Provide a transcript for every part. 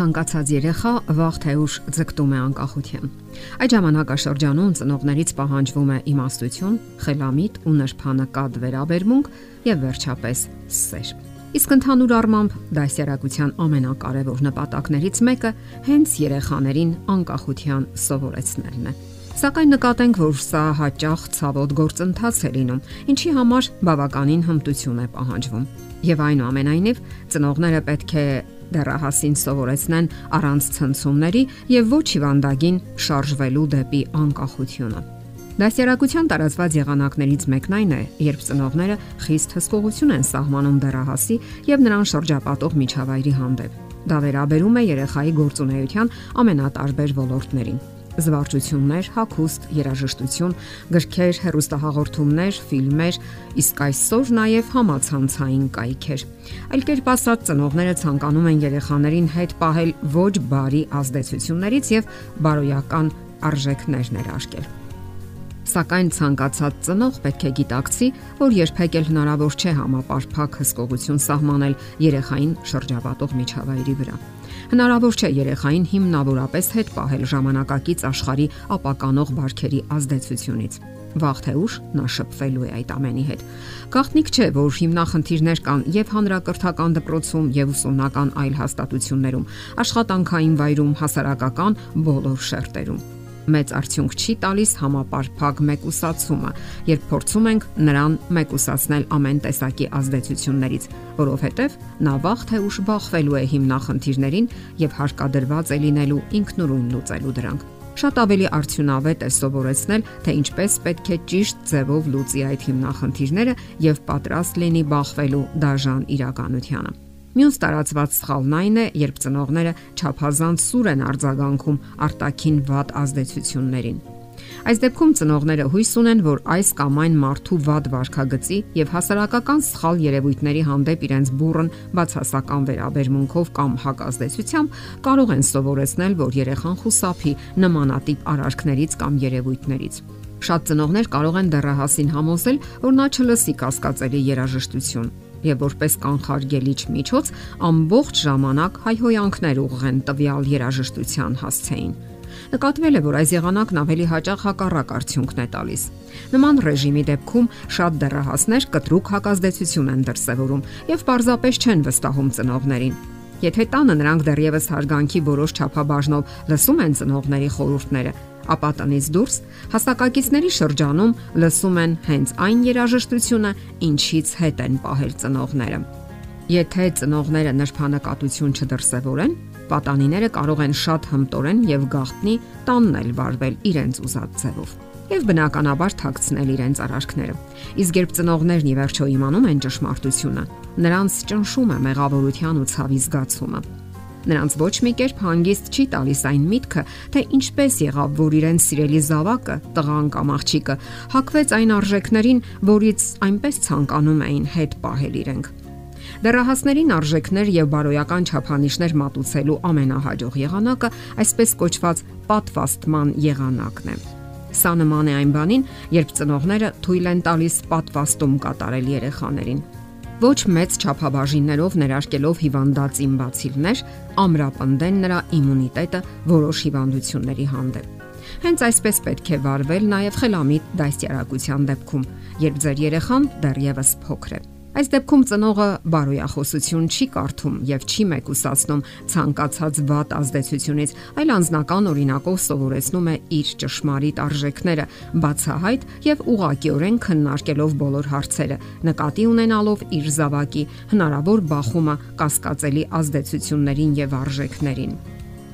Ցանկացած երեխա վաղ թե ուշ ձգտում է անկախության։ Այդ ժամանակաշրջանում ծնողներից պահանջվում է իմաստություն, խելամիտ ու նրբանկատ վերաբերմունք եւ վերջապես սեր։ Իսկ ընդհանուր առմամբ դասերակցության ամենակարևոր նպատակներից մեկը հենց երեխաներին անկախության սովորեցնելն է։ Սակայն նկատենք, որ սա հաճախ ցավոտ գործընթաց է լինում, ինչի համար բավականին հմտություն է պահանջվում։ Եվ այնուամենայնիվ ծնողները պետք է դեռահասին սովորեցնեն առանց ցնցումների եւ ոչ հիվանդագին շարժվելու դեպի անկախությունը։ Դասերակցության տարածված եղանակներից մեկն այն է, երբ ծնողները խիստ հսկողություն են սահմանում դեռահասի եւ նրան շրջապատող միջավայրի հանդեպ։ Դա վերաբերում է երեխայի գործունեության ամենատարբեր ոլորտներին զվարճություններ, հագուստ, երաժշտություն, գրքեր, հեռուստահաղորդումներ, ֆիլմեր, իսկ այսօր նաև համացանցային կայքեր։ Այլ կերպ ասած, ծնողները ցանկանում են երեխաներին հետ պահել ոչ բարի ազդեցություններից եւ բարոյական արժեքներ ներարկել։ Սակայն ցանկացած ծնող պետք է գիտակցի, որ երբեք էլ հնարավոր չէ համապարփակ հսկողություն սահմանել երեխային շրջապատող միջավայրի վրա։ Հնարավոր չէ երեխային հիմնավորապես հետ պահել ժամանակակից աշխարհի ապականող բարքերի ազդեցությունից վաղ թե ուշ նա շփվելու է այդ ամենի հետ։ Գաղտնիք չէ, որ հիմնախնդիրներ կան եւ հանրակրթական դպրոցում եւ ուսումնական այլ հաստատություններում, աշխատանքային վայրում, հասարակական բոլոր շերտերում մեծ արդյունք չի տալիս համապարփակ մեկուսացումը, երբ փորձում ենք նրան մեկուսացնել ամեն տեսակի ազդեցություններից, որովհետև նա վաղ թե ուշ բախվելու է հիմնախնդիրներին եւ հարկադրված է լինելու ինքնուրույն լուծելու դրանք։ Շատ ավելի արդյունավետ է սովորեցնել, թե ինչպես պետք է ճիշտ ձևով լուծի այդ հիմնախնդիրները եւ պատրաստ լինի բախվելու դաժան իրականությանը։ Մյուս տարածված սխալն այն է, երբ ծնողները ճափազանց սուր են արձագանքում արտաքին վատ ազդեցություններին։ Այս դեպքում ծնողները հույս ունեն, որ այս կամ այն մարդու վատ վարքագծի եւ հասարակական սխալ երևույթների հանդեպ իրենց բուրըն բացասական վերաբերմունքով կամ հակազդեցությամբ կարող են սովորեցնել, որ երեխան խուսափի նմանատիպ արարքներից կամ երևույթներից։ Շատ ծնողներ կարող են դեռահասին համոզել, որ նա չլսի կասկածելի երաժշտություն եւ որպես կանխարգելիչ միջոց ամբողջ ժամանակ հայհոյանքներ ուղղեն տվյալ երաժշտության հասցեին։ Նկատվել է, որ այս եղանակն ավելի հաճախ հակառակ արդյունքն է տալիս։ Նման ռեժիմի դեպքում շատ դեռահասներ կտրուկ հակազդեցություն են դրսևորում եւ պարզապես չեն վստահում ծնողներին։ Եթե տանը նրանք դեռևս հարգանքի որոշ չափաբաժնով լսում են ծնողների խորհուրդները, ապա տնից դուրս հասակակիցների շրջանում լսում են հենց այն երաժշտությունը, ինչից հետ են պահել ծնողները։ Եթե ծնողները նրբանակատություն չդրսևորեն, պատանիները կարող են շատ հմտորեն եւ գաղտնի տաննել վարվել իրենց ուզած ձևով եւ բնականաբար թաքցնել իրենց արարքները։ Իսկ երբ ծնողներն ի վերջո իմանում են ճշմարտությունը, նրանց ճնշում է մեղավորության ու ցավի զգացումը Նրանց ոչ մի կերպ հանգիստ չի տալիս այն միտքը, թե ինչպես եղավ, որ իրենց սիրելի զավակը, տղան կամ աղջիկը հակվեց այն արժեքներին, որից այնպես ցանկանում էին հետ պահել իրենք։ Դեռահասներին արժեքներ եւ բարոյական չափանիշներ մատուցելու ամենահաջող եղանակը այսպես կոչված պատվաստման եղանակն է։ Սա նման է այն բանին, երբ ծնողները թույլ են տալիս պատվաստում կատարել երեխաներին ոչ մեծ չափաբաժիններով ներարկելով հիվանդացին բացիլներ, ամրապնդեն նրա իմունիտետը որոշ հիվանդությունների հանդեպ։ Հենց այսպես պետք է վարվել նաև խելամիտ դաստիարակության դեպքում, երբ ձեր երեխան դեռևս փոքր է։ Այս դեպքում ծնողը բարոյախոսություն չի կարդում եւ չի մեկուսացնում ցանկացած վատ ազդեցությունից, այլ անznական օրինակով սովորեցնում է իր ճշմարիտ արժեքները, բացահայտ եւ ուղղակիորեն քննարկելով բոլոր հարցերը, նկատի ունենալով իր զավակի հնարավոր բախումը կասկածելի ազդեցություններին եւ արժեքներին։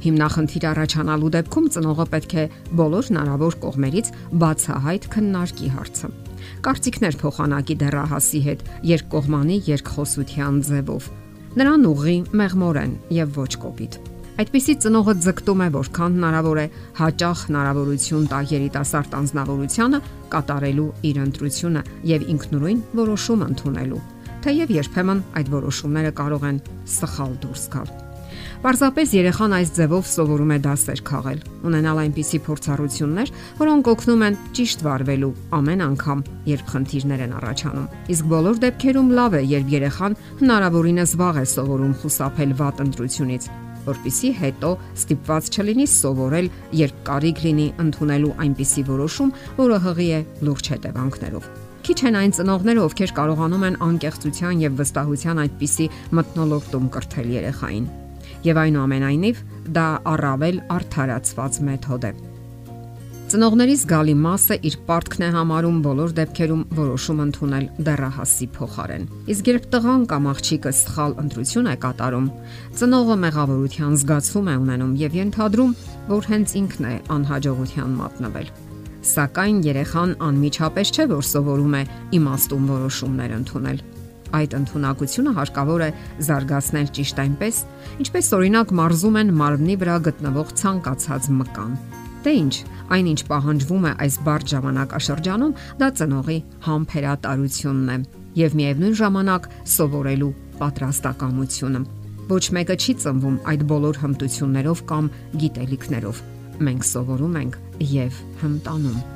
Հիմնախնդիր առաջանալու դեպքում ծնողը պետք է բոլոր հնարավոր կողմերից բացահայտ քննարկի հարցը կարծիքներ փոխանակի դեռահասի հետ երկկողմանի երկխոսության ձևով։ Նրան ուղի մեղմորեն եւ ոչ կոպիտ։ Այդպիսի ծնողը ձգտում է որքան հնարավոր է հաճախ հնարավորություն տա երիտասարդ անznավորությանը կատարելու իր ընտրությունը եւ ինքնուրույն որոշում ընդունելու։ Թեև երբեմն այդ որոշումները կարող են սխալ դուրս գալ։ Պարզապես երեխան այս ձևով սովորում է դասեր քաղել, ունենալ այնպիսի փորձառություններ, որոնք օգնում են ճիշտ վարվելու ամեն անգամ, երբ խնդիրներ են առաջանում։ Իսկ բոլոր դեպքերում լավ է, երբ երեխան հնարավորինս վաղ է սովորում խուսափել վատ ընտրությունից։ որpիսի հետո ստիպված չլինի սովորել, երբ կարիք լինի ընդունելու այնպիսի որոշում, որը հղի է լուրջ հետևանքներով։ Քիչ են այն ծնողները, ովքեր կարողանում են անկեղծության եւ վստահության այդպիսի մտնոլորտում կրթել երեխային։ Եվ այնուամենայնիվ դա առավել արդարացված մեթոդ է։ Ծնողների զգալի մասը իր պարտքն է համարում բոլոր դեպքերում որոշում ընդունել դեռահասի փոխարեն։ Իսկ երբ տղան կամ աղջիկը սխալ ընտրություն է կատարում, ծնողը մեղավորության զգացում է ունենում եւ ենթադրում, որ հենց ինքն է անհաջողության մատնվել։ Սակայն երեխան անմիջապես չէ որ սովորում է իմաստուն որոշումներ ընդունել այդ ընտունակությունը հարկավոր է զարգացնել ճիշտ այնպես, ինչպես օրինակ մարզում են մարմնի վրա գտնվող ցանկացած մկան։ Դե ինչ, այնինչ պահանջվում է այս բարդ ժամանակաշրջանում, դա ծնողի համբերատարությունն է եւ միևնույն ժամանակ սովորելու պատրաստակամությունը։ Ոչ մեկը չի ծնվում այդ բոլոր հմտություններով կամ գիտելիքներով։ Մենք սովորում ենք եւ հմտանում։